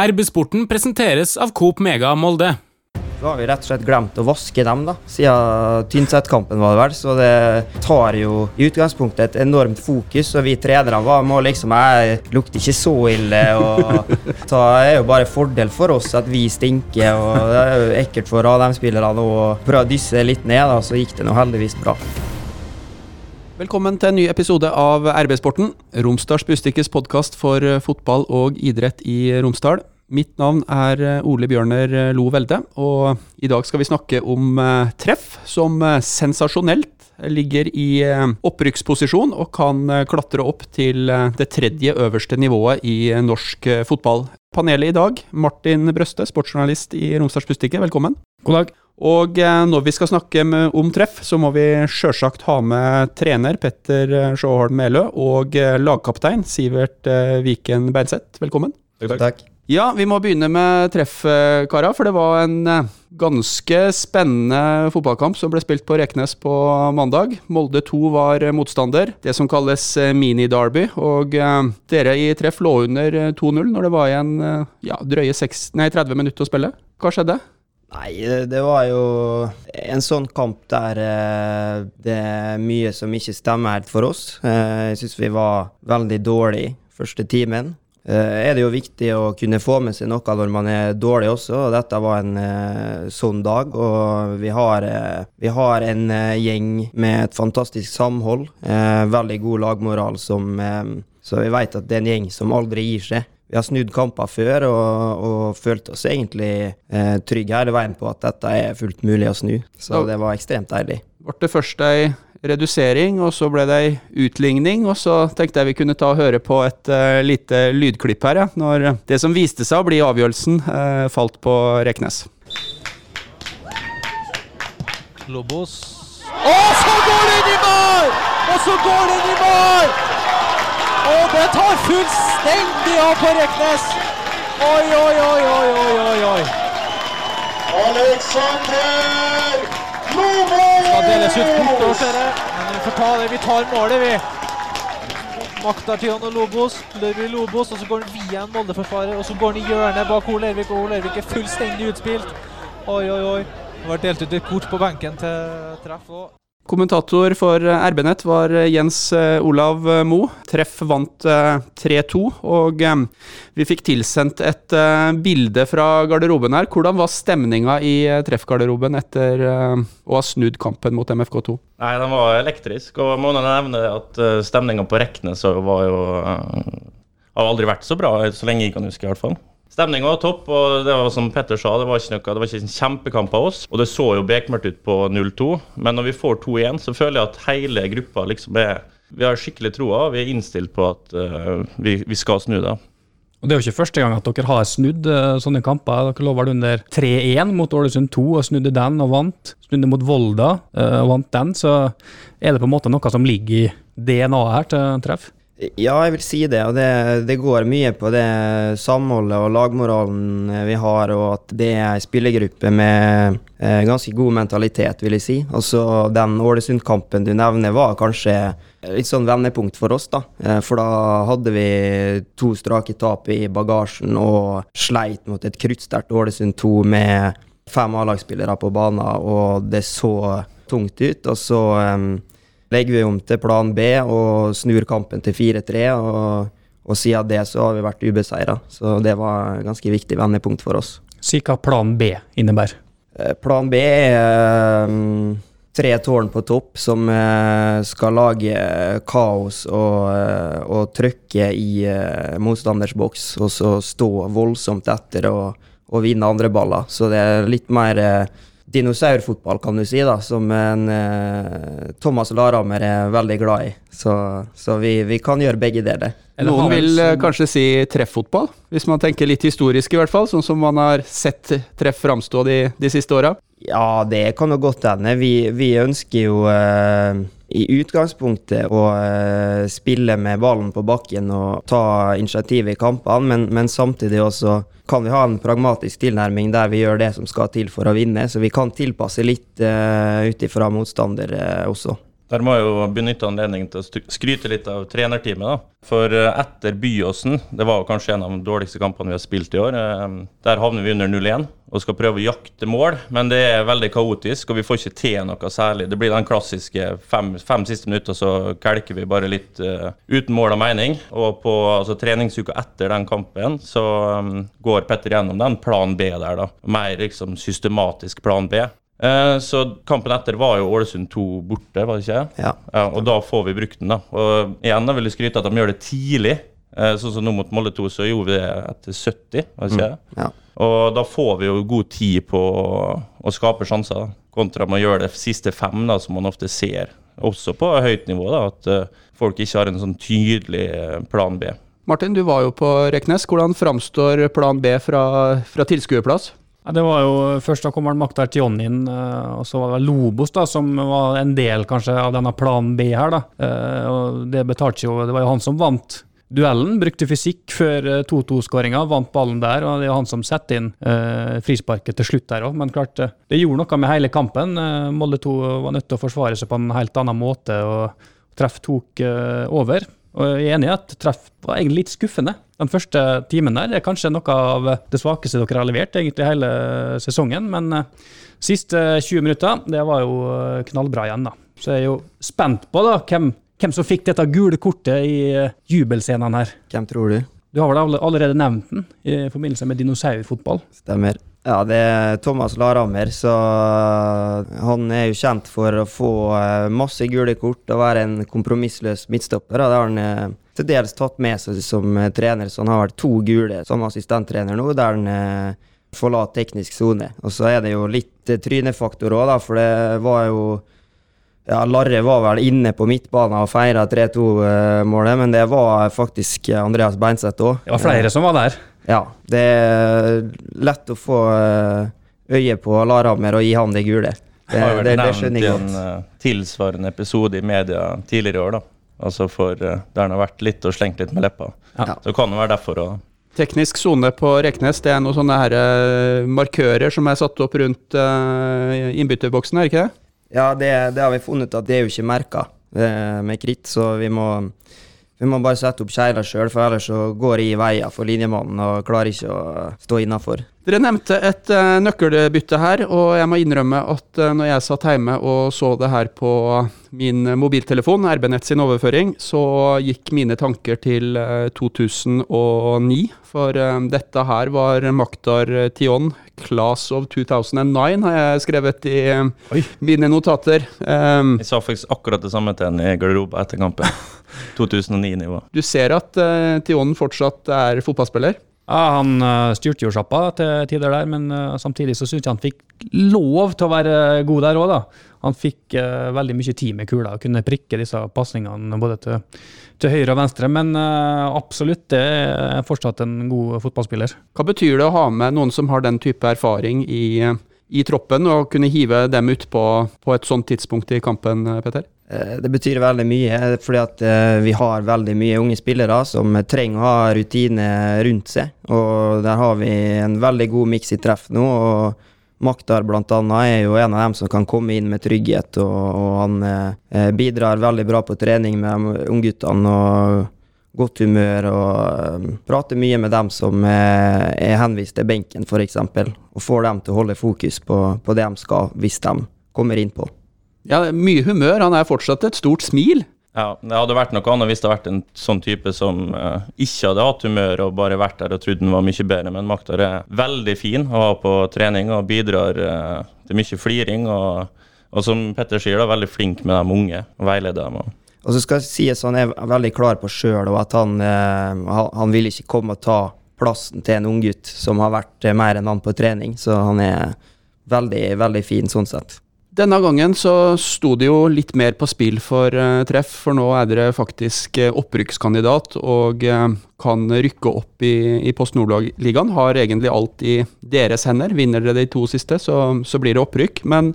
RB-sporten presenteres av Coop Mega Molde. Så har vi rett og slett glemt å vaske dem, da, siden Tynset-kampen var det vel. Så det tar jo i utgangspunktet et enormt fokus, og vi trenere var, må liksom Jeg lukter ikke så ille, og det er jo bare fordel for oss at vi stinker, og det er jo ekkelt for ADM-spillerne å prøve å dysse litt ned, da, så gikk det nå heldigvis bra. Velkommen til en ny episode av RB-sporten, Romsdals Bustikkes podkast for fotball og idrett i Romsdal. Mitt navn er eh, Ole Bjørner eh, Lo Velde, og i dag skal vi snakke om eh, treff som sensasjonelt ligger i opprykksposisjon og kan klatre opp til det tredje øverste nivået i norsk fotball. Panelet i dag, Martin Brøste, sportsjournalist i Romsdals Bustikke, velkommen. God dag. Og når vi skal snakke om treff, så må vi sjølsagt ha med trener Petter Sjåholm Melø og lagkaptein Sivert Viken Beinseth. Velkommen. Takk, takk. Ja, vi må begynne med treff, kara. For det var en eh, ganske spennende fotballkamp som ble spilt på Reknes på mandag. Molde 2 var motstander. Det som kalles eh, mini-derby. Og eh, dere i treff lå under 2-0 når det var igjen ja, drøye 6, nei, 30 minutter å spille. Hva skjedde? Nei, det var jo en sånn kamp der det er mye som ikke stemmer helt for oss. Jeg syns vi var veldig dårlige første timen. Eh, er det jo viktig å kunne få med seg noe når man er dårlig også. og Dette var en uh, sånn dag. Og vi har, uh, vi har en uh, gjeng med et fantastisk samhold. veldig god lagmoral som Så vi vet at det er en gjeng som aldri gir seg. Vi har snudd kamper før og, og følte oss egentlig trygge hele veien på at dette er fullt mulig å snu. Så det var ekstremt deilig. Ble det først ei redusering, og så ble det ei utligning. Og så tenkte jeg vi kunne ta og høre på et uh, lite lydklipp her, ja, når det som viste seg å bli avgjørelsen, uh, falt på Reknes. Lobos Og så går det inn i mål! Og så går det inn i mål! Og det tar fullstendig av på Reknes. Oi, oi, oi, oi, oi, oi. Alexander skal deles ut kort, ser jeg. Men vi får ta det. Vi tar målet, vi. Maktartian og Lobos. Lørvi Lobos, og så går han via en Molde-forsvarer. Og så går han i hjørnet bak Ole Ervik, og Ole Ervik er fullstendig utspilt. Oi, oi, oi. Det var delt ut et kort på benken til treff òg. Kommentator for RB-nett var Jens eh, Olav Mo. Treff vant 3-2, eh, og eh, vi fikk tilsendt et bilde fra garderoben her. Hvordan var stemninga i treffgarderoben etter å ha snudd kampen mot MFK2? Nei, Den var elektrisk, og må nevne at stemninga på Reknes var jo Har aldri vært så bra, så lenge jeg kan huske, i hvert fall. Stemninga var topp, og det var som Petter sa, det var ikke noe, det var ikke en kjempekamp av oss. Og det så jo bekmørkt ut på 0-2, men når vi får 2-1, så føler jeg at hele gruppa liksom er Vi har skikkelig troa, vi er innstilt på at uh, vi, vi, skal snu det. Og Det er jo ikke første gang at dere har snudd uh, sånne kamper. Dere lå vel under 3-1 mot Ålesund 2 og snudde den og vant. Snudde mot Volda uh, og vant den. Så er det på en måte noe som ligger i DNA-et her til treff? Ja, jeg vil si det. Og det, det, går mye på det samholdet og lagmoralen vi har, og at det er ei spillergruppe med eh, ganske god mentalitet, vil jeg si. Altså, Den Ålesund-kampen du nevner, var kanskje litt sånn vendepunkt for oss, da. Eh, for da hadde vi to strake tap i bagasjen og sleit mot et kruttsterkt Ålesund 2 med fem A-lagsspillere på banen, og det så tungt ut. Og så um, legger vi om til plan B og snur kampen til 4-3. Og, og, siden det så har vi vært ubeseira. Så det var ganske viktig vendepunkt for oss. Si hva plan B innebærer. Eh, plan B er um, tre tårn på topp som uh, skal lage kaos og, uh, og trykke i uh, motstanders boks, og så stå voldsomt etter og, og vinne andre baller. Så det er litt mer dinosaurfotball, kan du si, da, som en eh, Thomas Larammer er veldig glad i. Så, så vi, vi, kan gjøre begge deler. Noen vil som... kanskje si trefffotball, hvis man tenker litt historisk i hvert fall, sånn som man har sett treff framstå de, de siste åra? Ja, det kan jo godt hende. Vi, vi, ønsker jo eh, i utgangspunktet å eh, spille med ballen på bakken og ta initiativ i kampene, men, men samtidig også kan vi ha en pragmatisk tilnærming der vi gjør det som skal til for å vinne. Så vi kan tilpasse litt uh, ut ifra motstander uh, også. Der må jeg jo benytte anledningen til å skryte litt av trenerteamet. da. For eh, etter Byåsen, det var jo kanskje en av de dårligste kampene vi har spilt i år, eh, der havner vi under 0-1 og skal prøve å jakte mål. Men det er veldig kaotisk, og vi får ikke til noe særlig. Det blir den klassiske fem, fem siste minutter, så kelker vi bare litt uh, uten mål og mening. Og på altså, treningsuka etter den kampen så um, går Petter gjennom den plan B der, da. Mer liksom systematisk plan B. Eh, Så kampen etter var jo Ålesund 2 borte, var det ikke? Ja. Ja, og da får vi brukt den, da. Og igjen da vil jeg skryte at de gjør det tidlig. Eh, Sånn som nå mot Molde 2, så gjorde vi det etter 70, var det ikke? Ja. Og da får vi jo god tid på å, å skape sjanser, da. kontra med å gjøre det siste fem, da, som man ofte ser. Også på høyt nivå, da, at eh, folk ikke har en sånn tydelig plan B. Martin, du var jo på Reknes. Hvordan framstår plan B fra, fra tilskuerplass? Ja, det var jo Først da kom vel Maktar Tion inn, eh, og så var det Lobos da, som var en del kanskje av denne plan B her. da. Eh, og Det betalte jo, det var jo han som vant duellen. Brukte fysikk før eh, 2-2-skåringa, vant ballen der. og Det er han som setter inn eh, frisparket til slutt der òg. Men klart, eh, det gjorde noe med hele kampen. Eh, Molde 2 var nødt til å forsvare seg på en helt annen måte, og treff tok eh, over. Og jeg er enig i at treff var egentlig litt skuffende. Den første timen der er kanskje noe av det svakeste dere har levert egentlig hele sesongen. Men eh, siste 20 minutter, det var jo eh, knallbra igjen, da. Så jeg er jo spent på da, hvem, hvem som fikk dette gule kortet i jubelscenene jubelscenen her. Hvem tror du? Du har vel allerede nevnt den i forbindelse med dinosaurfotball. Stemmer. Ja, det er Thomas Larhammer, så han er jo kjent for å få eh, masse gule kort og være en kompromissløs midtstopper. Det har han eh, til dels tatt med seg som eh, trener, så han har vært to gule som assistenttrener nå, der han eh, forlater teknisk sone. Og så er det jo litt eh, trynefaktor òg, for det var jo ja, Larre var vel inne på midtbanen og feira 3-2-målet, men det var faktisk Andreas Beinseth òg. Det var flere som var der. Ja, det er lett å få eh, øye på Larhammer og gi han det gule. Det, skjønner Jeg godt. Det det, vært det nevnt i en eh, tilsvarende episode i media tidligere i år, da. Altså for eh, der han har vært litt og slengt litt med leppa. Ja. Så kan det være derfor òg. Teknisk sone på Reknes, det er noen sånne her, eh, markører som er satt opp rundt uh, innbytterboksen, er ikke det? Ja, det, det har vi funnet at det er jo ikke merka med kritt, så vi må, vi må bare sette opp kjegler sjøl, for ellers så går jeg i veien for linjemannen og klarer ikke å stå innafor. Dere nevnte et eh, nøkkelbytte her, og jeg må innrømme at eh, når jeg satt hjemme og så det her på min mobiltelefon, RB-nett sin overføring, så gikk mine tanker til eh, 2009. For eh, dette her var Maktar Tion, Class of 2009, har jeg skrevet i Oi. mine notater. Um, Jeg sa faktisk akkurat det samme til en i garderoben etter kampen. 2009-nivå. du ser at uh, Tionen fortsatt er fotballspiller. Ja, Han uh, styrte jo sjappa til tider der, men uh, samtidig så syns jeg han fikk lov til å være god der òg, da. Han fikk uh, veldig mye tid med kula og kunne prikke disse pasningene både til, til høyre og venstre. Men uh, absolutt, det er fortsatt en god fotballspiller. Hva betyr det å ha med noen som har den type erfaring i, i troppen, og kunne hive dem utpå på et sånt tidspunkt i kampen, Petter? Eh, Det betyr veldig mye, fordi eh, vi har veldig mye unge spillere som trenger å ha rutine rundt seg. Og der har vi en veldig god miks i treff nå. og Maktar annet er jo en av dem som kan komme inn med trygghet, og, og han eh, bidrar veldig bra på trening med ungguttene. og Godt humør og um, prater mye med dem som eh, er henvist til benken, f.eks. Og får dem til å holde fokus på, på det de skal, hvis de kommer innpå. Ja, mye humør. Han er fortsatt et stort smil. Ja, Det hadde vært noe annet hvis det hadde vært en sånn type som eh, ikke hadde hatt humør og bare vært der og trodd den var mye bedre. Men Maktar er veldig fin å ha på trening og bidrar eh, til mye fliring. Og, og som Petter sier, da, veldig flink med de unge og veileder dem. Og. Og så skal jeg si at han er veldig klar på sjøl, og at han, eh, han, han vil ikke komme og ta plassen til en unggutt som har vært eh, mer enn han på trening. Så han er veldig, veldig fin sånn sett. Denne gangen så sto det jo litt mer på spill for uh, treff, for nå er dere faktisk uh, opprykkskandidat og uh, kan rykke opp i, i Post Nord-ligaen. Har egentlig alt i deres hender. Vinner dere de to siste, så, så blir det opprykk. Men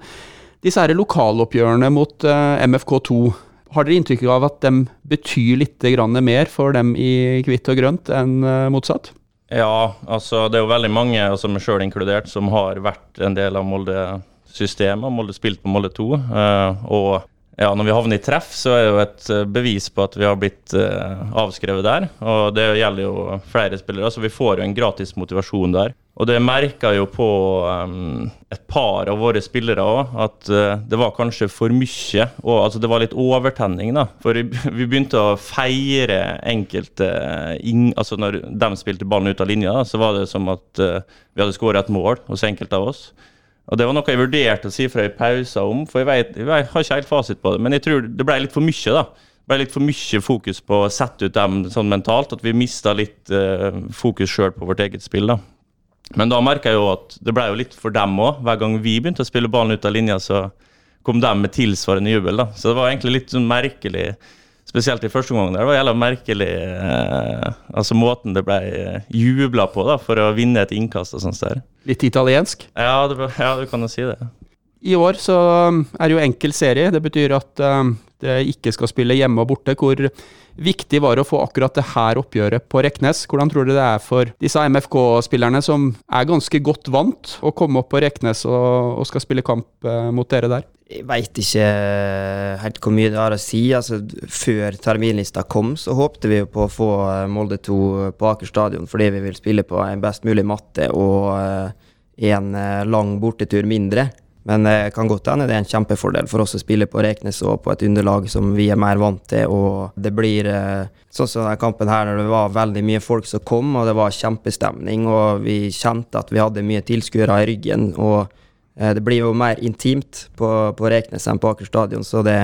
disse her lokaloppgjørene mot eh, MFK2, har dere inntrykk av at de betyr litt mer for dem i hvitt og grønt enn motsatt? Ja, altså det er jo veldig mange, altså meg sjøl inkludert, som har vært en del av Molde-systemet. Molde spilt på Molde 2. eh, og ja, når vi havner i treff, så er det jo et eh, bevis på at vi har blitt eh, avskrevet der. Og det gjelder jo flere spillere, så vi får jo en gratis motivasjon der. Og det merka jo på um, et par av våre spillere òg, at uh, det var kanskje for mye. Og altså, det var litt overtenning, da. For vi begynte å feire enkelte ing, Altså når de spilte ballen ut av linja, så var det som at uh, vi hadde skåret et mål hos enkelte av oss. Og Det var noe jeg vurderte å si fra i pausa om, for jeg, vet, jeg, har ikke helt fasit på det. Men jeg tror det ble litt for mye, da. Det ble litt for mye fokus på å sette ut dem sånn mentalt, at vi mista litt uh, fokus sjøl på vårt eget spill. da. Men da merka jeg jo at det ble jo litt for dem òg. Hver gang vi begynte å spille ballen ut av linja, så kom de med tilsvarende jubel. da. Så det var egentlig litt sånn merkelig spesielt i første omgang. Det var jævla merkelig eh, altså måten det ble eh, jubla på da, for å vinne et innkast og sånt der. Litt italiensk? Ja, det, ja, du kan jo si det. I år så um, er det jo enkel serie. Det betyr at um, det ikke skal spille hjemme og borte. Hvor viktig var det å få akkurat det her oppgjøret på Reknes? Hvordan tror du det er for disse MFK-spillerne som er ganske godt vant å komme opp på Reknes og, og skal spille kamp uh, mot dere der? Jeg veit ikke helt hvor mye det har å si. Altså, før terminlista kom, så håpte vi på å få eh, Molde 2 på Aker stadion fordi vi vil spille på en best mulig matte og en lang bortetur mindre. Men det kan godt hende det er en kjempefordel for oss å spille på Reknes og på et underlag som vi er mer vant til. Og det blir sånn som denne kampen her, når det var veldig mye folk som kom, og det var kjempestemning, og vi kjente at vi hadde mye tilskuere i ryggen. og Eh, det blir jo mer intimt på, på Reknes enn på Aker stadion, så det,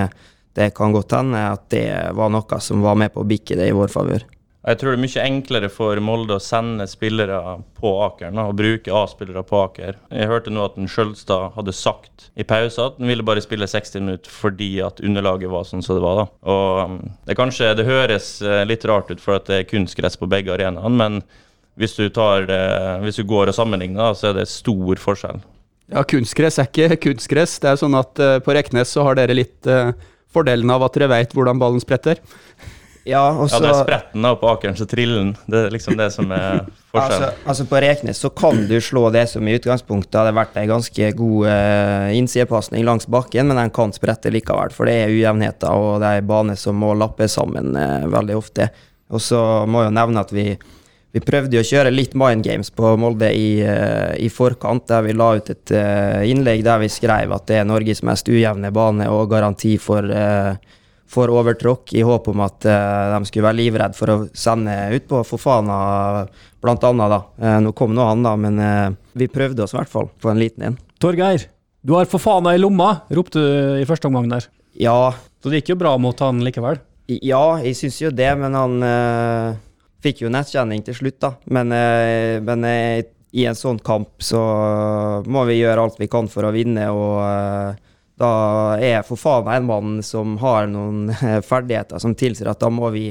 det kan godt hende at det var noe som var med på å bikke det i vår favør. Jeg tror det er mye enklere for Molde å sende spillere på Aker og bruke A-spillere på Aker. Jeg hørte nå at Skjølstad hadde sagt i pause at han ville bare spille 60 minutter fordi at underlaget var sånn som det var. da. Og um, Det kanskje det høres eh, litt rart ut for at det er kunstgress på begge arenaene, men hvis du, tar, hvis du går og sammenligner, så er det stor forskjell. Ja, kunstgress er ikke kunstgress. Det er sånn at uh, på Reknes så har dere litt uh, fordelen av at dere veit hvordan ballen spretter. Ja, også, ja, det er spretten da, på Akeren så triller den. Det er liksom det som er forskjellen. altså, altså, På Reknes så kan du slå det som i utgangspunktet hadde vært ei ganske god uh, innsidepasning langs bakken, men den kan sprette likevel, for det er ujevnheter, og det er bane som må lappes sammen uh, veldig ofte. Og så må jeg jo nevne at vi vi prøvde å kjøre litt mind games på Molde i, uh, i, forkant, der vi la ut et uh, innlegg der vi skrev at det er Norges mest ujevne bane og garanti for, uh, for overtråkk, i håp om at de skulle være livredde for å sende ut på Fofana, blant annet. da. nå kom nå han, da, men vi prøvde oss i hvert fall på en liten en. Torgeir, du har Fofana i lomma, ropte du i første omgang der. Ja. Så det gikk jo bra mot han likevel? Ja, jeg syns jo det, men han Fikk jo nettkjenning til slutt, da. Men, eh, men eh, i en sånn kamp så må vi gjøre alt vi kan for å vinne, og eh, da er for faen en mann som har noen ferdigheter som tilsier at da må vi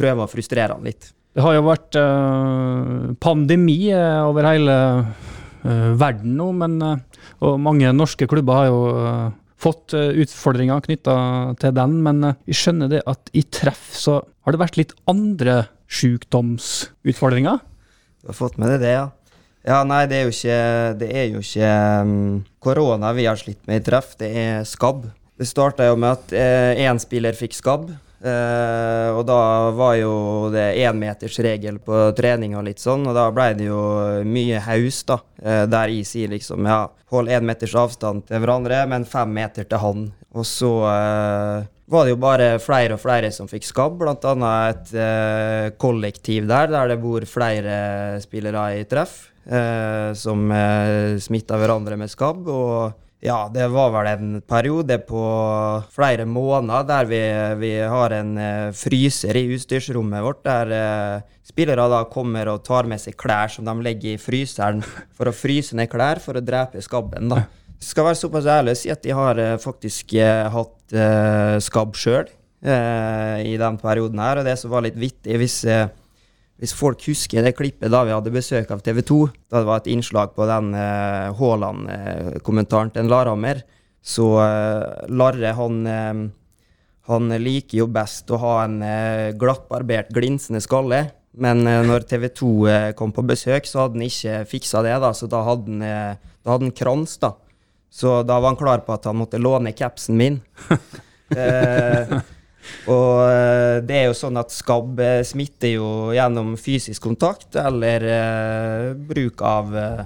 prøve å frustrere han litt. Det har jo vært eh, pandemi over hele eh, verden nå, men eh, og mange norske klubber har jo fått utfordringer knytta til den. Men vi skjønner det at i treff så har det vært litt andre sjukdomsutfordringer? Du har fått med deg det, ja. Ja, nei, det er jo ikke, er jo ikke um, korona vi har slitt med i treff, det er skabb. Det starta jo med at én eh, spiller fikk skabb. Eh, og da var jo det énmetersregel på trening og litt sånn, og da ble det jo mye haus, da. Eh, der jeg sier liksom ja, hold én meters avstand til hverandre, men fem meter til han. Og så eh, var det jo bare flere og flere som fikk skabb, bl.a. et eh, kollektiv der, der det bor flere spillere i treff, eh, som eh, smitta hverandre med skabb. og ja, det var vel en periode på flere måneder der vi, vi har en uh, fryser i utstyrsrommet vårt, der uh, spillere da kommer og tar med seg klær som de legger i fryseren for å fryse ned klær for å drepe skabben. da skal være såpass ærlig å si at de har uh, faktisk uh, hatt eh, skabb sjøl i den perioden her. Og det som var litt vittig, hvis, hvis, folk husker det klippet da vi hadde besøk av TV 2, da det var et innslag på den Haaland-kommentaren til Larhammer, så Larre, han han liker jo best å ha en glattbarbert, glinsende skalle. Men når TV 2 kom på besøk, så hadde han ikke fiksa det, da, så da hadde han, da hadde han krans. da. Så da var han klar på at han måtte låne capsen min. Eh, og eh, det er jo sånn at skabb eh, smitter jo gjennom fysisk kontakt eller eh, bruk av, eh,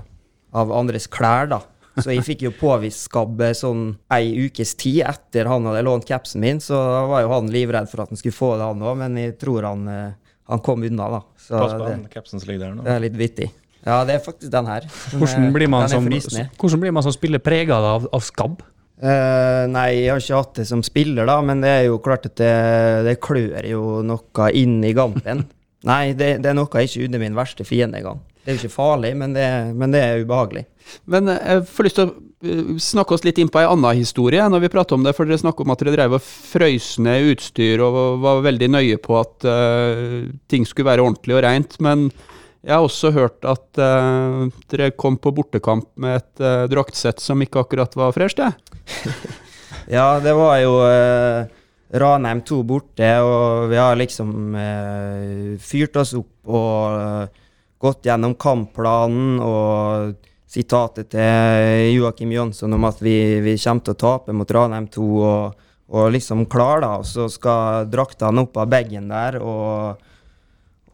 av andres klær, da. Så jeg fikk jo påvist skabb sånn ei ukes tid etter han hadde lånt capsen min, så da var jo han livredd for at han skulle få det, han òg, men jeg tror han, han kom unna, da. Så Pass på det, han, capsen som ligger der nå. det er litt vittig. Ja, det er faktisk den her. Den Hvordan blir man, den som, hvordan blir man som spiller prega av, av skabb? Uh, nei, jeg har ikke hatt det som spiller, da, men det er jo klart at det, det klør jo noe inn i gampen. nei, det, det er noe jeg ikke unner min verste fiende engang. Det er jo ikke farlig, men det, men det er ubehagelig. Men eh, jeg får lyst til å eh, snakke oss litt inn på ei anna historie når vi prater om det. For dere snakker om at dere drev og frøys ned utstyr og var- var veldig nøye på at uh, ting skulle være ordentlig og rent. Men jeg har også hørt at uh, dere kom på bortekamp med et uh, draktsett som ikke akkurat var fresht. Ja, det var jo uh, Ranheim 2 borte, og vi har liksom fyrt oss opp og gått gjennom kampplanen og sitatet til Joakim Jønsson om at vi, vi kommer til å tape mot Ranheim 2, og, og liksom klar, da. Og så skal draktene opp av bagen der og,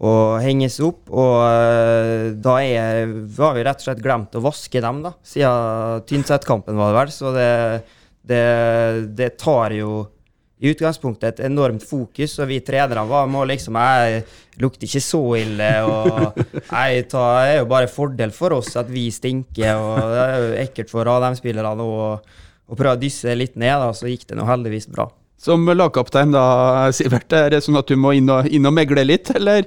og henges opp. Og eh, da er, har vi rett og slett glemt å vaske dem, da, siden Tynset-kampen var det vel. Så det, det, det tar jo i utgangspunktet et enormt fokus, og vi trenere var, må liksom Jeg lukter ikke så ille, og det er jo bare fordel for oss at vi stinker, og det er jo ekkelt for Ranheim-spillerne å å prøve å dysse litt ned, da, så gikk det nå heldigvis bra. Som lagkaptein da, Sivert, er det sånn at du må inn og, inn og megle litt, eller?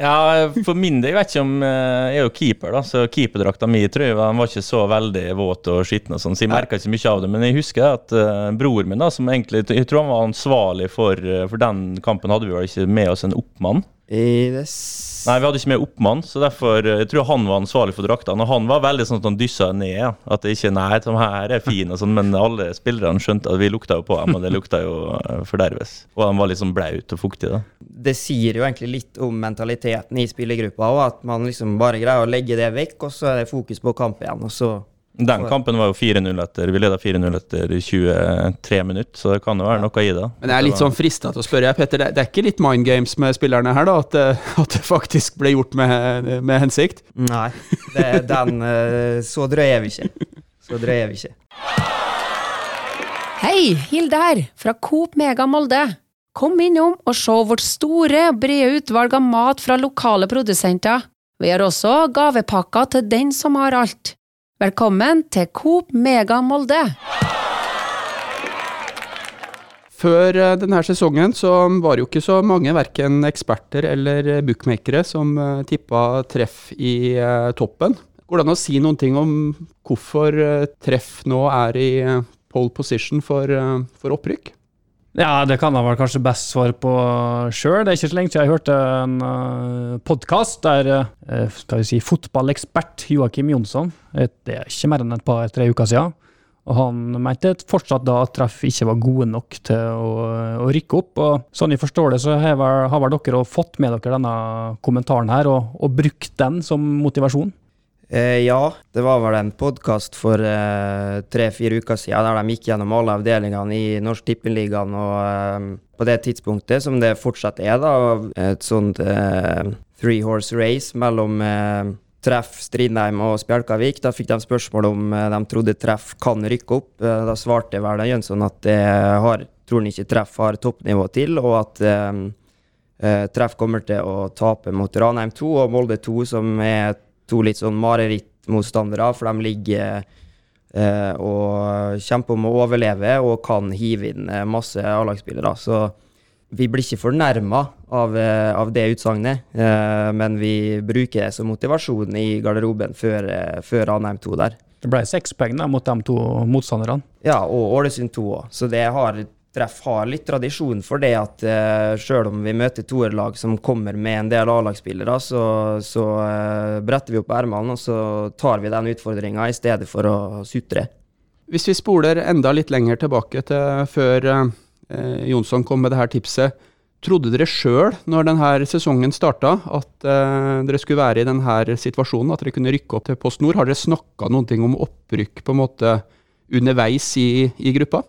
Ja, for min del, jeg vet ikke om eh, Jeg er jo keeper, da, så keeperdrakta mi tror jeg var ikke så veldig våt og skitten, og sånn, så jeg merka ikke mye av det. Men jeg husker at uh, bror min, da, som egentlig Jeg tror han var ansvarlig for, eh, for den kampen, hadde vi vel ikke med oss en oppmann. Det Nei, vi hadde ikke med oppmann, så derfor eh, jeg tror han var ansvarlig for draktene. Og han var veldig sånn at han dyssa ned. At det ikke Nei, de her er fine, og sånn, men alle spillerne skjønte at vi lukta jo på dem, og det lukta jo eh, forderves. Og de var litt sånn blaute og fuktige, da. Det sier jo egentlig litt om mentaliteten i spillergruppa, òg, at man liksom bare greier å legge det vekk, og så er det fokus på kamp igjen. og så Den kampen var jo 4-0 etter Vi leda 4-0 etter 23 minutter, så det kan jo være noe i det. Men jeg er litt sånn frista til å spørre, Petter, det, det er ikke litt mind games med spillerne her, da? At det, at det faktisk ble gjort med, med hensikt? Nei, det, den eh, Så drøy er vi ikke. Så drøy er vi ikke. Hei, Hilde her, fra Coop Mega Molde. Kom innom og se vårt store brede utvalg av mat fra lokale produsenter. Vi har også gavepakker til den som har alt. Velkommen til Coop Mega Molde. Før eh, denne sesongen så var det jo ikke så mange, verken eksperter eller eh, bookmakere, som eh, tippa treff i toppen. Går det an å si noen ting om hvorfor treff nå er i pole position for, for opprykk? Ja, det kan jeg vel kanskje best svare på sjøl. Det er ikke så lenge siden jeg hørte en uh, podkast der uh, skal vi si, fotballekspert Joakim Jonsson Det er ikke mer enn et par-tre uker siden. Og han mente fortsatt da at treff ikke var gode nok til å, å rykke opp. Og sånn jeg forstår det, så har vel, har vel dere fått med dere denne kommentaren her, og, og brukt den som motivasjon? Eh, ja, det var vel en podkast for eh, tre-fire uker siden der de gikk gjennom alle avdelingene i Norsk Tippeligaen, og eh, på det tidspunktet, som det fortsatt er, da, et sånt eh, three horse race mellom eh, Treff, Strindheim og Spjelkavik. Da fikk de spørsmål om eh, de trodde Treff kan rykke opp. Da svarte vel Jønsson at det har, tror han ikke Treff har toppnivå til, og at Treff kommer til å tape mot Ranheim 2 og Molde 2, som er to litt sånn marerittmotstandere, for de ligger eh, og kjemper om å overleve og kan hive inn eh, masse A-lagsspillere. Så vi blir ikke fornærma av, eh, av det utsagnet, eh, men vi bruker det som motivasjon i garderoben før, eh, før Ranheim 2 der. Det ble seks poeng mot de to motstanderne. Ja, og Ålesund 2 òg. Så det har, Treff har litt tradisjon for det at uh, sjøl om vi møter toerlag som kommer med en del A-lagsspillere, så, så uh, bretter vi opp ermene og så tar vi den utfordringa i stedet for å sutre. Hvis vi spoler enda litt lenger tilbake til før uh, Jonsson kom med det her tipset. Trodde dere sjøl, når denne sesongen starta, at uh, dere skulle være i denne situasjonen? At dere kunne rykke opp til Post Nord? Har dere snakka ting om opprykk på en måte underveis i, i gruppa?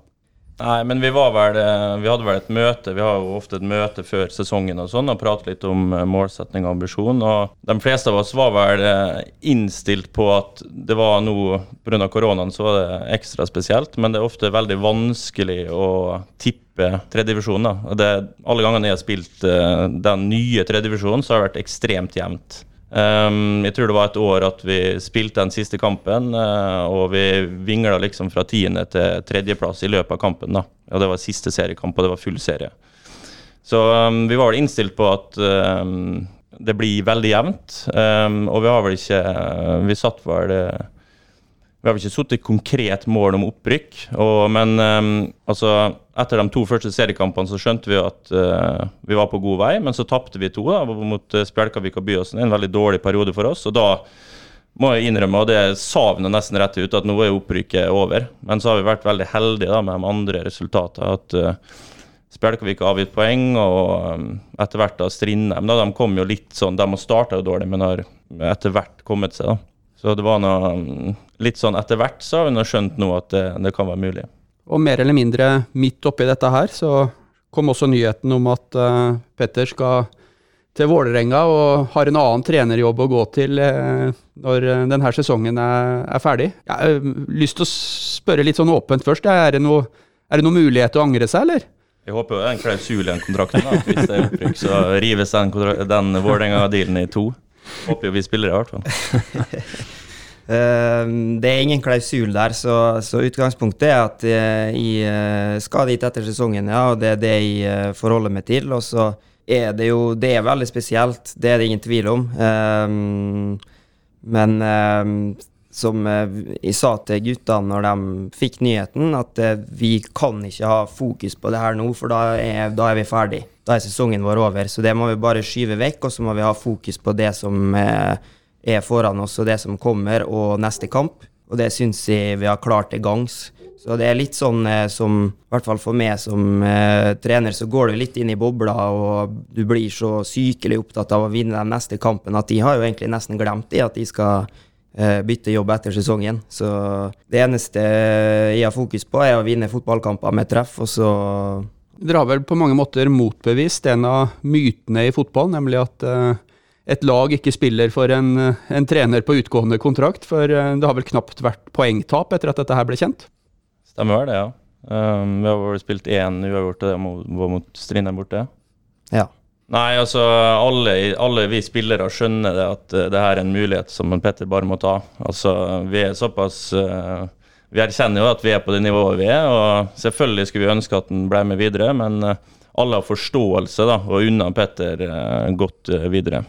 Nei, men vi vel eh, Vi hadde vel et møte. Vi har jo ofte et møte før sesongen og sånn, og prater litt om målsetting målsetning og ambisjon. Og de fleste av oss var vel eh, innstilt på at det var nå pga. koronaen så var det ekstra spesielt, men det er ofte veldig vanskelig å tippe tredjedivisjon. Alle gangene jeg har spilt den nye tredjedivisjonen, så har det vært ekstremt jevnt. Um, jeg tror det var et år at vi spilte den siste kampen, uh, og vi vingla liksom fra tiende til tredjeplass i løpet av kampen. da. Og Det var siste seriekamp, og det var full serie. Så um, vi var vel innstilt på at um, det blir veldig jevnt. og vi har vel ikke Vi satt vel vi har vel ikke satt et konkret mål om opprykk, og, men altså, etter de to første seriekampene så skjønte vi at uh, vi var på god vei, men så tapte vi to da, mot uh, Spjelkavik og Byåsen. En veldig dårlig periode for oss. og da må jeg innrømme, og det savner nesten rett ut, at nå er opprykket over. Men så har vi vært veldig heldige da, med de andre resultatene. At uh, Spjelkavik har avgitt poeng, og um, etter hvert da Strindheim. Da, de kom jo litt sånn, de starta jo dårlig, men har etter hvert kommet seg. da. Så det var noe mm, litt sånn etter hvert så har vi nå skjønt nå at det, det, kan være mulig. Og mer eller mindre midt oppi dette her så kom også nyheten om at uh, Petter skal til Vålerenga og har en annen trenerjobb å gå til uh, når uh, denne sesongen er, er ferdig. Jeg har lyst til å spørre litt sånn åpent først. Er det, noe, er det noe mulighet til å angre seg, eller? Jeg håper det er en klausul i den kontrakten. da, Hvis det er opprykk, så rives den, den Vålerenga-dealen i to. Håper jo vi spiller i hvert fall. Ehm, det er ingen klausul der, så, så utgangspunktet er at jeg uh, skal dit etter sesongen, ja, og det er det jeg uh, forholder meg til. Og så er det jo Det er veldig spesielt, det er det ingen tvil om. Um, men um, som jeg sa til guttene når de fikk nyheten, at vi kan ikke ha fokus på det her nå, for da er, da er vi ferdig. Da er sesongen vår over. Så det må vi bare skyve vekk, og så må vi ha fokus på det som er er foran oss og det som kommer, og neste kamp. Og det syns jeg vi har klart til gangs. Så det er litt sånn eh, som, i hvert fall for meg som eh, trener, så går du litt inn i bobla, og du blir så sykelig opptatt av å vinne den neste kampen at de har jo egentlig nesten glemt det, at de skal eh, bytte jobb etter sesongen. Så det eneste jeg har fokus på, er å vinne fotballkamper med treff, og så Dere har vel på mange måter motbevist en av mytene i fotball, nemlig at eh, et lag ikke spiller for en, en, trener på utgående kontrakt, for eh, det har vel knapt vært poengtap etter at dette her ble kjent? Stemmer vel det, ja. Um, vi har vel spilt én uavgjort, det var mot Strindheim borte. Ja. Nei, altså alle, alle, vi spillere skjønner det at uh, det her er en mulighet som Petter bare må ta. Altså, vi er såpass uh, Vi erkjenner jo at vi er på det nivået vi er, og selvfølgelig skulle vi ønske at han ble med videre, men uh, alle har forståelse da, og unna Petter godt videre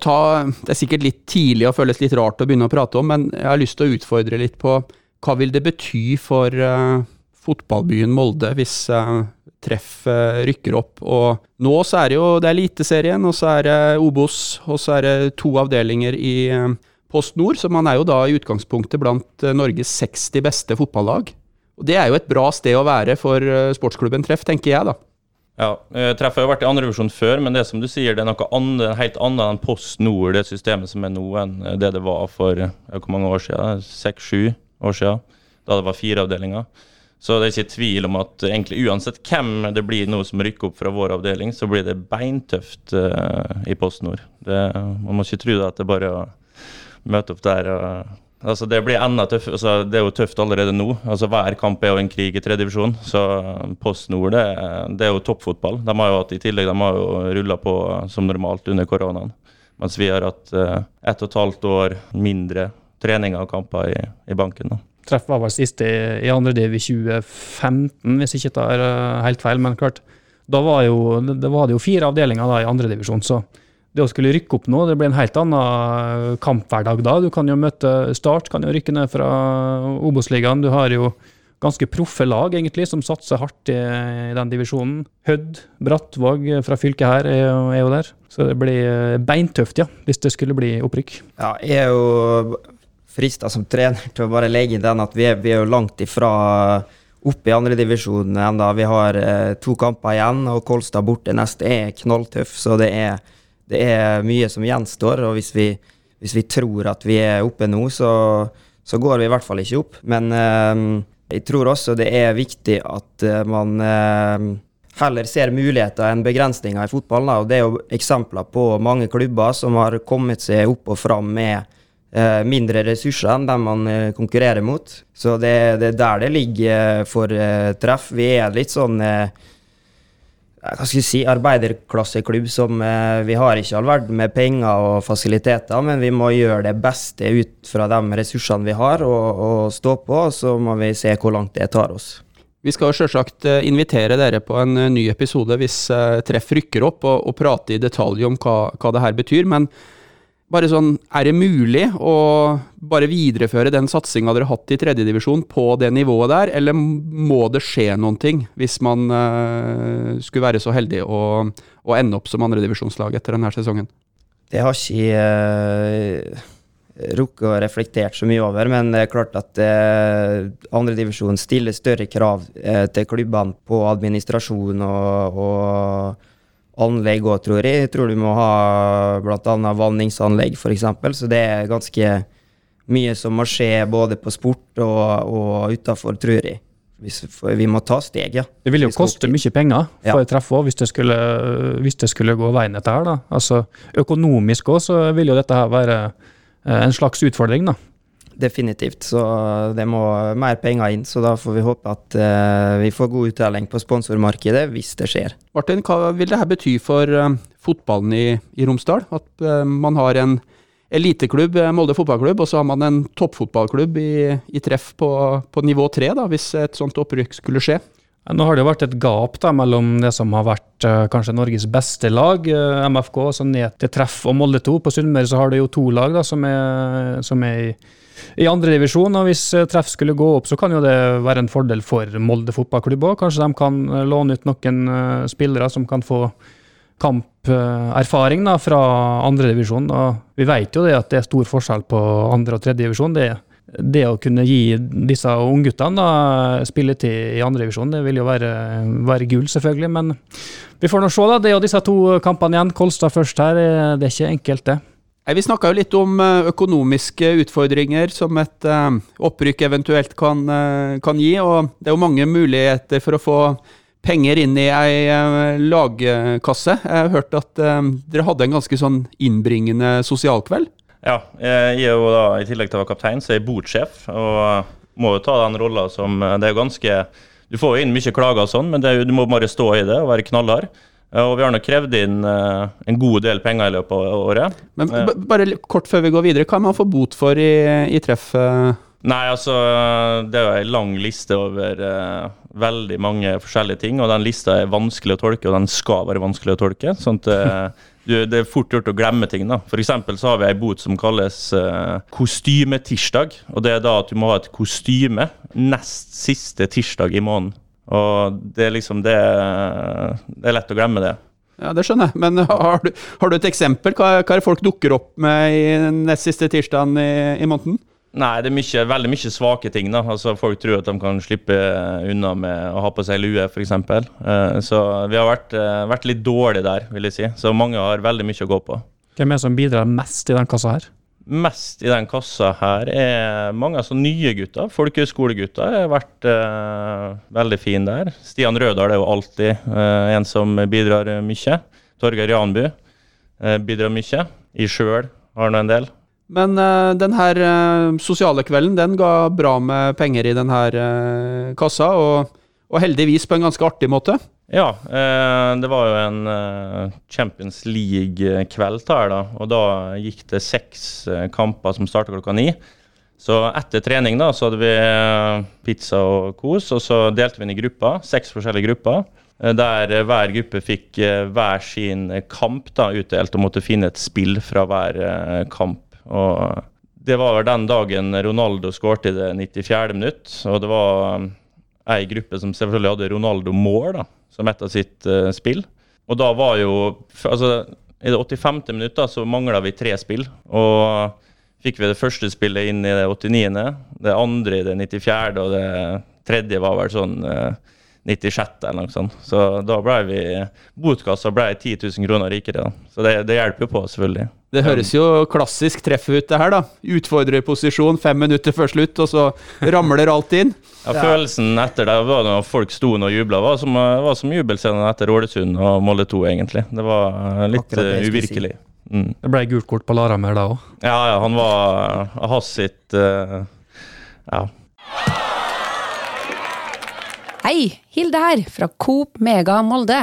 ta, det er sikkert litt tidlig og føles litt rart å begynne å prate om, men jeg har lyst til å utfordre litt på hva vil det bety for uh, fotballbyen Molde hvis uh, treff uh, rykker opp? Og nå så er det jo det er Eliteserien, og så er det Obos, og så er det to avdelinger i Post Nord, så man er jo da i utgangspunktet blant Norges 60 beste fotballag. Og Det er jo et bra sted å være for sportsklubben Treff, tenker jeg da. Ja, eh, Treff har jo vært i andrevisjon før, men det som du sier, det er noe annet, helt annet enn Post Nord, det systemet som er nå, enn det det var for hvor mange år siden? Seks-sju år siden, da det var fire avdelinger. Så det er ikke tvil om at egentlig uansett hvem det blir nå som rykker opp fra vår avdeling, så blir det beintøft uh, i Post Nord. man må ikke tro at det bare er å møte opp der og Altså det blir enda tøff, altså det er jo tøft allerede nå. Altså Hver kamp er jo en krig i tredjedivisjon. Så Post Nord det, det, er jo toppfotball. De har jo hatt i tillegg de har jo rulla på som normalt under koronaen. Mens vi har hatt uh, ett og et halvt år mindre treninger og kamper i, i banken. da. Treff var vel siste i, i andre div i 2015, hvis ikke det er uh, helt feil. Men klart, da var, jo, det, var det jo fire avdelinger da i andredivisjon. Så det å skulle rykke opp nå, det blir en helt annen kamphverdag da. Du kan jo møte Start, kan jo rykke ned fra Obos-ligaen. Du har jo ganske proffe lag, egentlig, som satser hardt i, i den divisjonen. Hødd, Brattvåg fra fylket her er jo, er jo, der. Så det blir beintøft, ja, hvis det skulle bli opprykk. Ja, jeg er jo frista som trener til å bare legge inn den at vi er, vi er jo langt ifra opp i andredivisjon ennå. Vi har eh, to kamper igjen, og Kolstad borte neste er knalltøff, så det er det er mye som gjenstår, og hvis vi, hvis vi tror at vi er oppe nå, så, så, går vi i hvert fall ikke opp. Men eh, Jeg tror også det er viktig at eh, man eh, heller ser muligheter enn begrensninger i fotballen. og Det er jo eksempler på mange klubber som har kommet seg opp og fram med eh, mindre ressurser enn dem man eh, konkurrerer mot. Så det, er der det ligger for treff. Vi er litt sånn hva skal jeg si, arbeiderklasseklubb som eh, Vi har ikke all verden med penger og fasiliteter, men vi må gjøre det beste ut fra de ressursene vi har, og, og stå på. og Så må vi se hvor langt det tar oss. Vi skal selvsagt eh, invitere dere på en eh, ny episode hvis eh, Treff rykker opp, og, og prate i detalj om hva, hva det her betyr. Men bare sånn, er det mulig å bare videreføre den satsinga dere har hatt i tredjedivisjon på det nivået der, eller må det skje noen ting hvis man uh, skulle være så heldig å, å ende opp som andredivisjonslag etter denne sesongen? Det har ikke uh, rukket å reflektert så mye over, men det er klart at uh, andredivisjon stiller større krav uh, til klubbene på administrasjon og, og anlegg òg, tror jeg. Jeg tror du må ha bl.a. vanningsanlegg, f.eks. Så det er ganske mye som må skje både på sport og, og utafor, tror jeg. Hvis, vi må ta steg, ja. Det vil jo koste mye penger for Ja. treff òg, hvis, hvis det skulle gå veien dette her. da. Altså, Økonomisk òg så vil jo dette her være eh, en slags utfordring, da. Definitivt. Så det må mer penger inn. Så da får vi håpe at uh, vi får god uttelling på sponsormarkedet hvis det skjer. Martin, hva vil dette bety for uh, fotballen i, i Romsdal? At uh, man har en eliteklubb, Molde fotballklubb, og så har man en toppfotballklubb i, i treff på, på nivå tre, da, hvis et sånt opprykk skulle skje? Nå har det jo vært et gap da, mellom det som har vært uh, kanskje Norges beste lag, uh, MFK, så ned til Treff og Molde 2. På Sunnmøre så har det jo to lag da, som er, som er i, i andredivisjon. Hvis eh, Treff skulle gå opp, så kan jo det være en fordel for Molde fotballklubb òg. Kanskje de kan eh, låne ut noen eh, spillere som kan få kamperfaring da, fra andredivisjon. Vi vet jo det at det er stor forskjell på andre- og tredjedivisjon. Det, det å kunne gi disse ungguttene spilletid i andredivisjon, det vil jo være, være gull, selvfølgelig. Men vi får nå se, da. Det er jo disse to kampene igjen. Kolstad først her. Det er ikke enkelt, det. Vi snakka jo litt om eh, økonomiske utfordringer som et eh, opprykk eventuelt kan, eh, kan gi, og det er jo mange muligheter for å få penger inn i ei lagkasse. Jeg har hørt at dere hadde en ganske sånn innbringende sosialkveld. Ja, jeg er jo da, i tillegg til å være kaptein, så er jeg bodsjef, og må jo ta den rolla som Det er ganske Du får jo inn mye klager og sånn, men det du må bare stå i det og være knallhard. Eh, Og vi har nok krevd inn eh, en god del penger i løpet av året. Men Ja. bare kort før vi går videre, hva er man få bot for i, i treff? eh? Nei, altså Det er jo ei lang liste over uh, veldig mange forskjellige ting, og den lista er vanskelig å tolke, og den skal være vanskelig å tolke. sånn at uh, du, Det er fort gjort å glemme ting. da. For så har vi ei bot som kalles uh, kostymetirsdag. og Det er da at du må ha et kostyme nest siste tirsdag i måneden. Og det er liksom det, det er lett å glemme det. Ja, det skjønner jeg, men har du, har du et eksempel? Hva, hva er det folk dukker opp med i nest siste tirsdagen i, i måneden? Nei, det er mye, veldig mye svake ting. da. Altså Folk tror at de kan slippe unna med å ha på seg lue, f.eks. Uh, så vi har vært, eh, vært litt dårlige der, vil jeg si. Så mange har veldig mye å gå på. Hvem er det som bidrar mest i den kassa her? Mest i den kassa her er mange altså nye gutter. Folkehøyskolegutter har vært eh, veldig fin der. Stian Rødahl er jo alltid eh, en som bidrar mye. Torgeir Janbu eh, bidrar mye. I sjøl har nå en del. Men uh, den her uh, sosiale kvelden, den ga bra med penger i den her uh, kassa, og, og heldigvis på en ganske artig måte. Ja, eh, det var jo en eh, Champions League-kveld her, da. Og da gikk det seks eh, kamper som starta klokka ni. Så etter trening da, så hadde vi pizza og kos, og så delte vi inn i grupper. Seks forskjellige grupper. Der hver gruppe fikk hver sin kamp da, utdelt og måtte finne et spill fra hver kamp. Og det var den dagen Ronaldo skårte i det 94. minutt. Og det var ei gruppe som selvfølgelig hadde Ronaldo Moore da, som et av sitt uh, spill. Og da var jo altså, I det 85. minutt da, så mangla vi tre spill. Og fikk vi det første spillet inn i det 89., det andre i det 94., og det tredje var vel sånn uh, 96. eller noe sånt. Så da ble vi Botkassa ble 10 000 kroner rikere. da. Så det, det hjelper jo på, selvfølgelig. Det høres jo klassisk treff ut, det her, da. Utfordrerposisjon fem minutter før slutt, og så ramler alt inn. Ja, Følelsen etter det var når folk sto og jubla, var som, var som jubelscenen etter Ålesund og Molde 2, egentlig. Det var eh, litt det uvirkelig. Si. Mm. Det ble gult kort på Laramer da òg. Ja, ja, han var Hans sitt uh, Ja. Hei, Hilde her, fra Coop Mega Molde.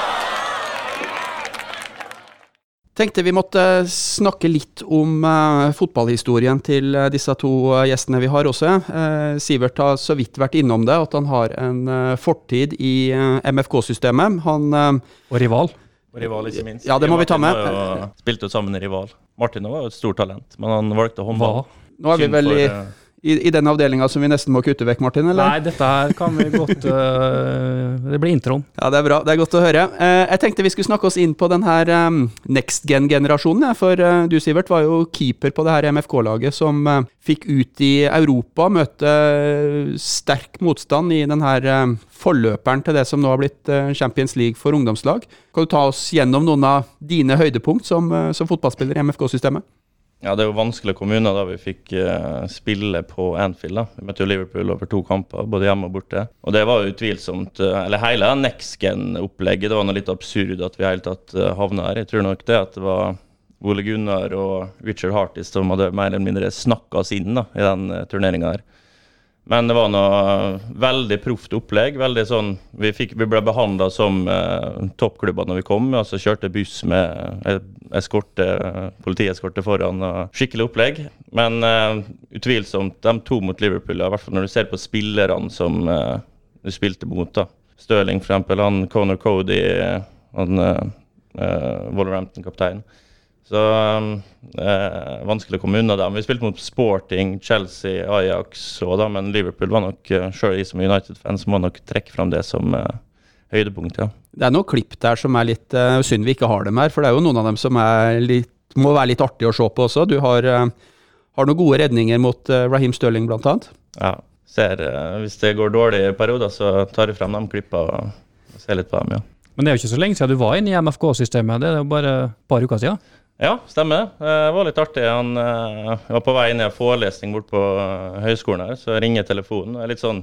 Tenkte vi måtte snakke litt om uh, fotballhistorien til uh, disse to uh, gjestene vi har også. Sivert har så vidt vært innom det, at han har en fortid i MFK-systemet. Han Og rival. Og rival, ikke minst. Ja, det må vi ta med. Martin jo- Spilte jo sammen i rival. Martin var jo et stort talent, men han valgte håndball. Nå er vi vel i, for, i, i den avdelinga som vi nesten må kutte vekk, Martin? eller? Nei, dette her kan vi godt uh, Det blir introen. Ja, Det er bra. Det er godt å høre. Uh, jeg tenkte vi skulle snakke oss inn på den her um, next gen-generasjonen. Ja, for uh, du, Sivert, var jo keeper på det her MFK-laget som fikk ut i Europa møte sterk motstand i den her forløperen til det som nå har blitt Champions League for ungdomslag. Kan du ta oss gjennom noen av dine høydepunkt som, som fotballspiller i MFK-systemet? Ja, det er jo vanskelig kommuner da vi fikk eh, spille på Anfield. da. Vi møtte jo Liverpool over to kamper, både hjemme og borte. Og det var jo utvilsomt eh, Eller hele next gen-opplegget. Det var noe litt absurd at vi i hele tatt uh, havna her. Jeg tror nok det at det var Ole Gunnar og Richard Hartis som hadde mer eller mindre snakka oss inn da, i den uh, turneringa her. Men det var noe veldig proft opplegg. veldig sånn, Vi, fikk, vi ble behandla som eh, toppklubber når vi kom. altså Kjørte buss med eh, eskorte, politieskorte foran. og Skikkelig opplegg. Men eh, utvilsomt, de to mot Liverpool, i hvert fall når du ser på spillerne som eh, du spilte mot. da. Stirling, eksempel. Han Conor Cody, han eh, eh, Wolverhampton-kaptein. Så eh, vanskelig å komme unna dem. Vi spilte mot Sporting, Chelsea, Ajax og da, men Liverpool var nok, uh, sjøl jeg som United-fans må nok trekke fram det som eh, høydepunkt, ja. Det er noen klipp der som er litt uh, synd vi ikke har dem her, for det er jo noen av dem som er litt, må være litt artig å se på også. Du har, uh, har noen gode redninger mot uh, Raheem Stirling, blant annet. ja. Ser, eh, hvis det går dårlig i perioder, så tar jeg frem de klippene og, og ser litt på dem, ja. Men det er jo ikke så lenge siden du var inne i MFK-systemet. Det er jo bare et par uker siden. Ja, stemmer. det. Eh, Det var litt artig. Han eh, var på vei inn i forelesning bort på eh, høyskolen her, så ringer telefonen. Jeg er litt, sånn,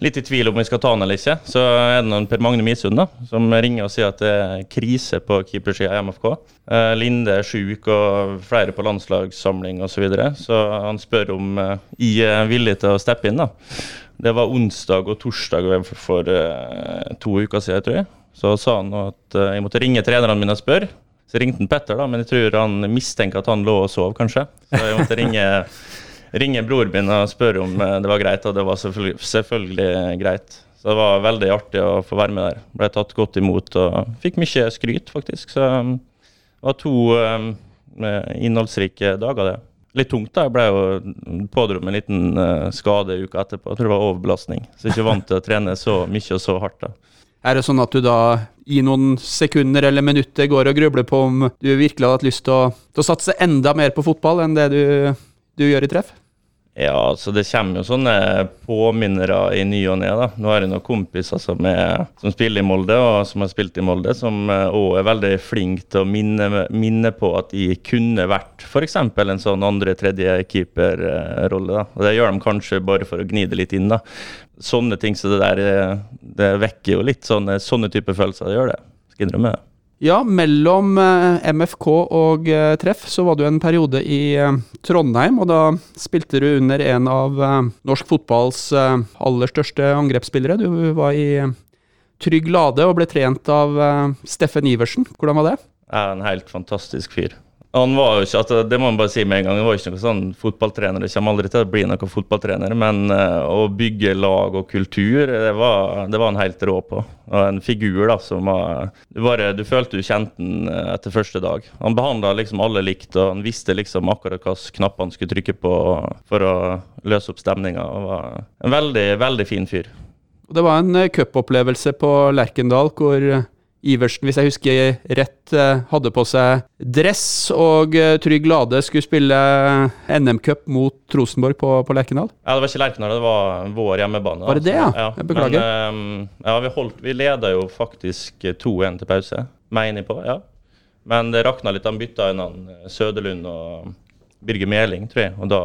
litt i tvil om vi skal ta han eller ikke. Så er det noen Per Magne Misund da, som ringer og sier at det er krise på keepersida i MFK. Linde er sjuk og flere på landslagssamling osv. Så, videre. så han spør om jeg er villig til å steppe inn. da. Det var onsdag og torsdag for, to uker siden, tror jeg. Så sa han at jeg måtte ringe trenerne mine og spørre. Så ringte Petter, da, men jeg tror han mistenker at han lå og sov, kanskje. Så jeg måtte ringe, ringe bror min og spørre om eh, det var greit, og det var selvfølgelig, selvfølgelig greit. Så det var veldig artig å få være med der. Ble tatt godt imot og fikk mye skryt, faktisk. Så um, det var to um, innholdsrike dager, det. Litt tungt, da. Jeg ble jo pådro meg en liten uh, skade uka etterpå. Jeg tror det var overbelastning. Så jeg er ikke vant til å trene så mye og så hardt. da. Er det sånn at du da i noen sekunder eller minutter går og grubler på om du virkelig hadde hatt lyst til å, til å satse enda mer på fotball enn det du, du gjør i treff? Ja, så det kommer jo sånne påminnere i ny og ne. Nå har jeg noen kompiser som, er, som spiller i Molde, og som har spilt i Molde, som òg er veldig flinke til å minne, minne på at de kunne vært f.eks. en sånn andre-tredje keeperrolle. Og Det gjør de kanskje bare for å gni det litt inn. da. Sånne ting så det der, eh, det vekker jo litt sånne, sånne type følelser. Det gjør det. Skal innrømme det. Ja, mellom eh, MFK og eh, Treff så var du en periode i Trondheim, og da spilte du under en av norsk fotballs aller største angrepsspillere. Du var i Trygg Lade og ble trent av Steffen Iversen. Hvordan var det? Ja, en helt fantastisk fyr. Han var jo ikke, altså, Det må man bare si med en gang, han var ikke noen sånn fotballtrener. Det kommer aldri til å bli noen fotballtrener, men uh, å bygge lag og kultur, det var, det var han helt rå på. Og en figur da, som var Du, bare, du følte du kjente han eh, etter første dag. Han behandla liksom alle likt, og han visste liksom akkurat hvilke knapper han skulle trykke på for å løse opp stemninga. En veldig, veldig fin fyr. Det var en eh, cupopplevelse på Lerkendal hvor Iversen, hvis jeg husker rett, eh, hadde på seg dress, og eh, Trygg Lade skulle spille NM-cup mot Rosenborg på, på Lerkendal? Ja, det var ikke Lerkendal, det var vår hjemmebane. Var det det, ja? ja. Jeg beklager. Men, ja, vi, holdt, vi leda jo faktisk 2-1 til pause, mener jeg på. ja. Men det rakna litt. De bytta inn han eh, Søderlund og Birger Meling, tror jeg. Og da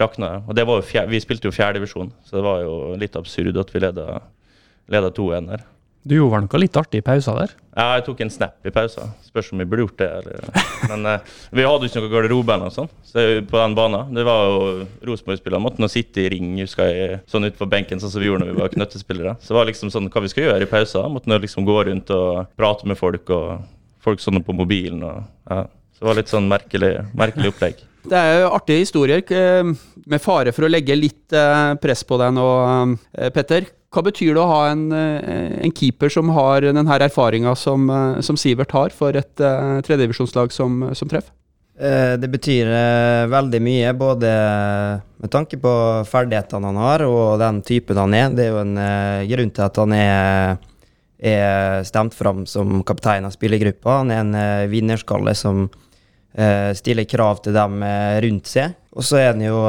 rakna det. Og det var jo fjerde, vi spilte jo fjerdedivisjon, så det var jo litt absurd at vi leda, leda 2-1 der. Du gjorde vel noe litt artig i pausa der? Ja, jeg tok en snap i pausa. Spørs om vi burde gjort det. Eller. Men eh, vi hadde jo ikke noe garderobe eller noe sånt så på den banen. Det var jo Rosenborg-spillerne måtte nå sitte i ring husker jeg, sånn ute på benken, sånn som vi gjorde når vi var knøttespillere. Så det var liksom sånn hva vi skal gjøre i pausa. Måtte nå liksom gå rundt og prate med folk, og folk sånn på mobilen. og ja. Så det var litt sånn merkelig, merkelig opplegg. Det er jo artige historier, eh, med fare for å legge litt eh, press på deg nå, eh, Petter. Hva betyr det å ha en, eh, en keeper som har denne erfaringa som, eh, som Sivert har, for et eh, tredjedivisjonslag som, som treff? Det betyr veldig mye, både med tanke på ferdighetene han har og den typen han er. Det er jo en grunn til at han er, er stemt fram som kaptein av spillergruppa. Han er en vinnerskalle som stiller krav til dem rundt seg. Og så er han jo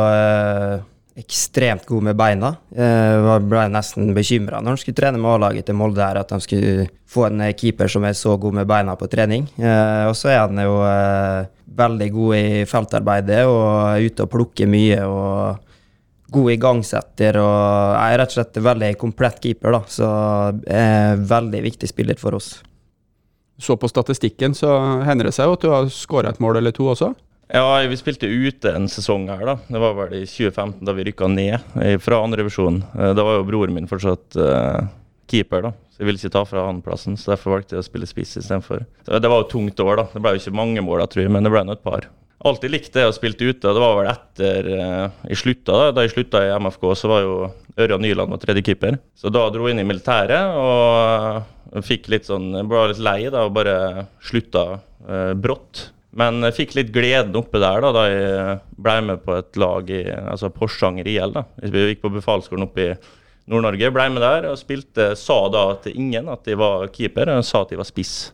ekstremt god med beina. Eh, Jeg ble nesten bekymra når han skulle trene med A-laget til Molde, her, at de skulle få en eh, keeper som er så god med beina på trening. Eh, Og så er han jo eh, veldig god i feltarbeidet og ute og plukker mye. og God igangsetter og er rett og slett veldig komplett keeper, da. Så er veldig viktig spiller for oss. Så på statistikken så hender det seg jo at du har skåra et mål eller to også. Ja, vi spilte ute en sesong her, da. Det var vel i 2015 da vi rykka ned eh, fra andrevisjon. Da var jo broren min fortsatt uh, keeper, da. Så jeg ville ikke ta fra han plassen, så derfor valgte jeg å spille spiss istedenfor. Det var jo tungt år, da. Det ble jo ikke mange mål, jeg tror jeg, men det ble nå et par. Alltid likt det å spille ute, det var vel etter uh, jeg slutta. Da Da jeg slutta i MFK, så var jo Ørjan Nyland var tredje keeper. Så da dro jeg inn i militæret og fikk litt sånn Jeg ble litt lei da og bare slutta uh, brått. Men jeg fikk litt gleden oppe der da da jeg ble med på et lag i altså Porsanger IL. da. Vi gikk på befalsskolen oppe i Nord-Norge, ble med der og spilte. Sa da til ingen at de var keeper, og sa at de var spiss.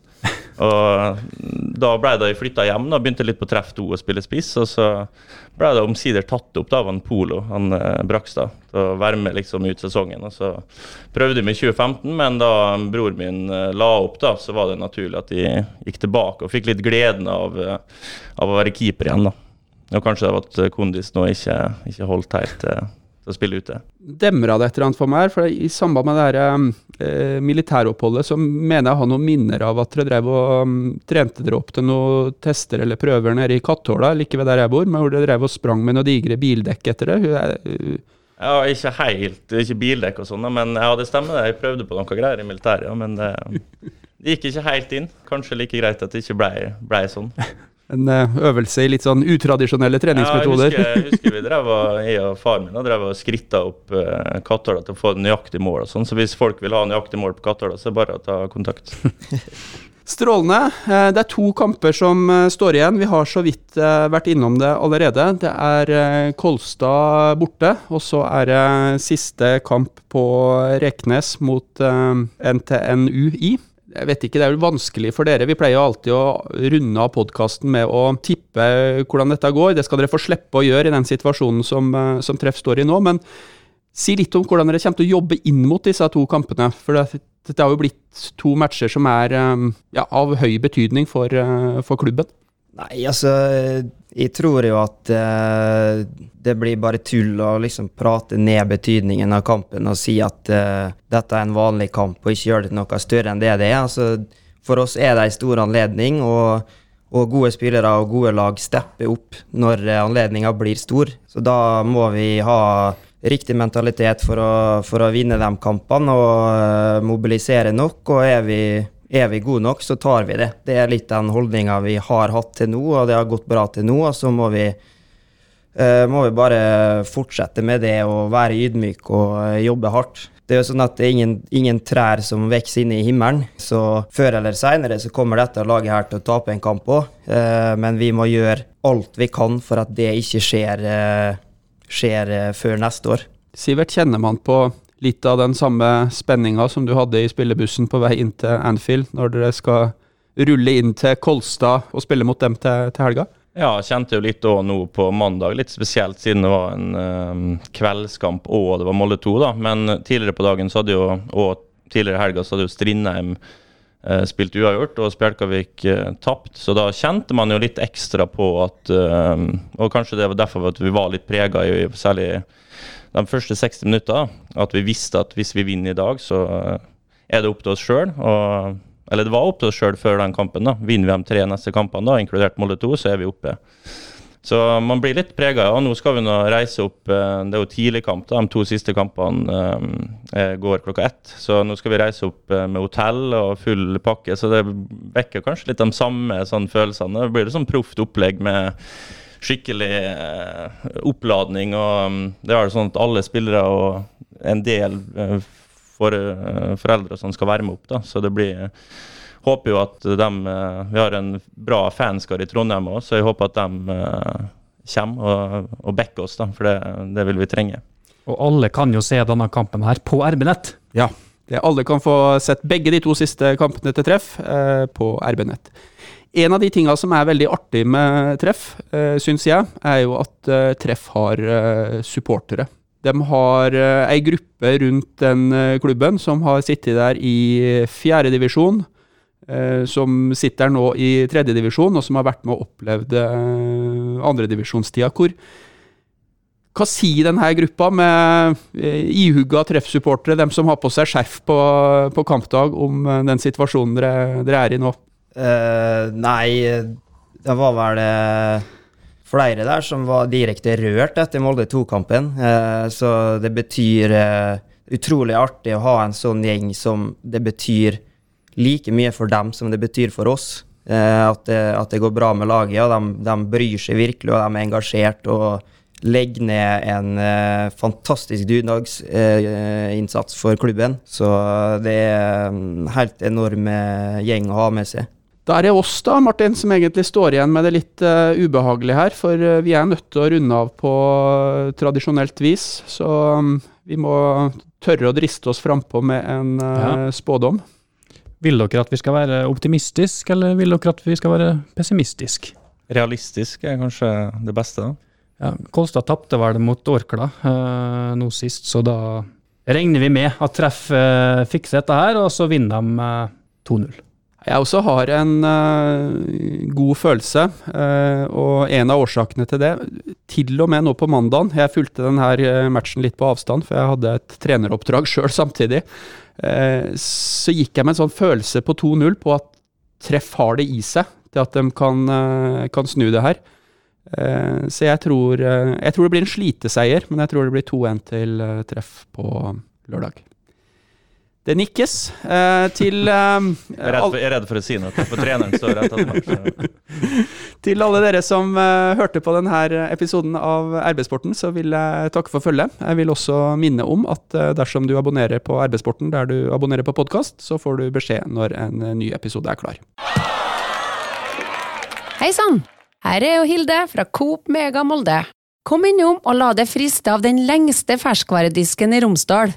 Og da ble de flytta hjem, da begynte litt på treff 2 å spille spiss. Og så ble de omsider tatt opp da av han Polo, han eh, Brakstad, til å være med liksom ut sesongen. Og så prøvde vi i 2015, men da bror min eh, la opp, da, så var det naturlig at de gikk tilbake og fikk litt gleden av, eh, av å være keeper igjen, da. Og kanskje det var at Kondis nå ikke, ikke holdt helt til, til å spille ute. Demra det et eller annet for meg, her, for i samband med det her, eh, militæroppholdet så mener jeg å ha noen minner av at dere drev og um, trente dere opp til noen tester eller prøver nede i Katthåla, like ved der jeg bor, men hvor dere drev og sprang med noen digre bildekk etter det. Uh, Ja, ikke helt, ikke bildekk og sånn, men ja, det stemmer det. Jeg prøvde på noe greier i militæret, men det, det gikk ikke helt inn. Kanskje like greit at det ikke ble, ble sånn. en eh, øvelse i litt sånn utradisjonelle treningsmetoder. Ja, jeg husker, jeg husker vi drev og, jeg og far min og drev og skritta opp uh, Kattøla til å få nøyaktig mål og sånn, så hvis folk vil ha nøyaktig mål på Kattøla, så er det bare å ta kontakt. Strålende. Eh, Det er to kamper som eh, står igjen. Vi har så vidt eh, vært innom det allerede. Det er eh, Kolstad borte, og så er det siste kamp på Reknes mot eh, NTNUI. Jeg vet ikke, Det er vel vanskelig for dere. Vi pleier jo alltid å runde av podkasten med å tippe hvordan dette går. Det skal dere få slippe å gjøre i den situasjonen som, eh, som Treff står i nå. Men si litt om hvordan dere kommer til å jobbe inn mot disse to kampene. For det, dette har jo blitt to matcher som er eh, ja, av høy betydning for, eh, for klubben. Nei, altså Jeg tror jo at eh, det blir bare tull å liksom prate ned betydningen av kampen og si at eh, dette er en vanlig kamp, og ikke gjøre det noe større enn det det er. Altså, for oss er det en stor anledning, og, og gode spillere og gode lag stepper opp når eh, anledninga blir stor. Så da må vi ha riktig mentalitet for å, for å vinne de kampene og uh, mobilisere nok. Og er vi, er vi gode nok, så tar vi det. Det er litt den holdninga vi har hatt til nå, og det har gått bra til nå. Og så må vi, uh, må vi bare fortsette med det og være ydmyk og eh, jobbe hardt. Det er jo sånn at det er ingen, ingen trær som vokser inne i himmelen, så før eller seinere så kommer dette laget her til å tape en kamp òg. Uh, men vi må gjøre alt vi kan for at det ikke skjer, eh, skjer eh, før neste år. Sivert, kjenner man på litt av den samme spenninga som du hadde i spillebussen på vei inn til Anfield, når dere skal rulle inn til Kolstad og spille mot dem til, til helga? Ja, jeg kjente jo litt òg nå på mandag, litt spesielt siden det var en um, kveldskamp og det var Molde 2, da. Men tidligere på dagen så hadde jo, og tidligere i helga så hadde jo Strindheim uh, spilt uavgjort og Spjelkavik uh, tapt. Så da kjente man jo litt ekstra på at uh, Og kanskje det var derfor at vi var litt prega i særlig de første 60 minutter. At vi visste at hvis vi vinner i dag, så eh, er det opp til oss sjøl. Eller det var opp til oss sjøl før den kampen. da. Vinner vi de tre neste kampene, da, inkludert Molde 2, så er vi oppe. Så man blir litt prega. Ja. Nå skal vi nå reise opp eh, Det er jo tidlig kamp. da, De to siste kampene eh, går klokka ett. Så nå skal vi reise opp med hotell og full pakke. Så det vekker kanskje litt de samme sånn, følelsene. Det blir litt sånn proft opplegg med skikkelig eh, oppladning. og um, Det er sånn at alle spillere og en del eh, for, eh, foreldre og sånn skal være med opp. da, så det blir Håper jo at de Vi har en bra fanskare i Trondheim òg, så jeg håper at de kommer og, og backer oss, da, for det, det vil vi trenge. Og alle kan jo se denne kampen her på RB-nett. Ja. Det alle kan få sett begge de to siste kampene til treff eh, på RB-nett. En av de tinga som er veldig artig med treff, uh, syns jeg, er jo at uh, treff har uh, supportere. De har uh, ei gruppe rundt den klubben som har sittet der i fjerde divisjon. Eh, som sitter nå i tredjedivisjon, og som har vært med og opplevd uh, andredivisjonstida. Hva sier denne gruppa med ihugga treffsupportere, dem som har på seg skjerf på, på kampdag, om den situasjonen dere, dere er i nå? Eh, nei, det var vel eh, flere der som var direkte rørt etter Molde 2-kampen. Uh, så det betyr uh, utrolig artig å ha en sånn gjeng som det betyr like mye for dem som det betyr for oss. Eh, at, det, at, det, går bra med laget, og de, de, bryr seg virkelig, og de er engasjert. og legger ned en eh, fantastisk dugnadsinnsats for klubben. Så det er en helt enorm gjeng å ha med seg. Da er det oss da, Martin, som egentlig står igjen med det litt uh, ubehagelige her. For uh, vi er nødt til å runde av på uh, tradisjonelt vis. Så um, vi må tørre å driste oss frampå med en ja. spådom. Vil dere at vi skal være optimistisk, eller vil dere at vi skal være pessimistisk? Realistisk er kanskje det beste. da. Ja, Kolstad tapte vel mot Orkla uh, nå sist, så da regner vi med at Treff uh, fikser dette her, og så vinner de uh, 2-0. Jeg også har en god følelse, og en av årsakene til det Til og med nå på mandagen, jeg fulgte denne matchen litt på avstand, for jeg hadde et treneroppdrag sjøl samtidig. uh, så gikk jeg med en sånn følelse på 2-0 på at treff har det i seg til at de kan, eh, kan snu det her. Eh, så jeg tror, jeg tror, det blir en sliteseier, men jeg tror det blir 2-1 til treff på lørdag. Det nikkes eh, til eh, jeg, er for, jeg, er redd for, å si noe, for treneren står rett attmed. til alle dere som eh, hørte på denne episoden av RB-sporten, så vil jeg takke for følget. Jeg vil også minne om at eh, dersom du abonnerer på RB-sporten der du abonnerer på podkast, så får du beskjed når en eh, ny episode er klar. Hei sann! Her er jo Hilde fra Coop Mega Molde. Kom innom og la deg friste av den lengste ferskvaredisken i Romsdal.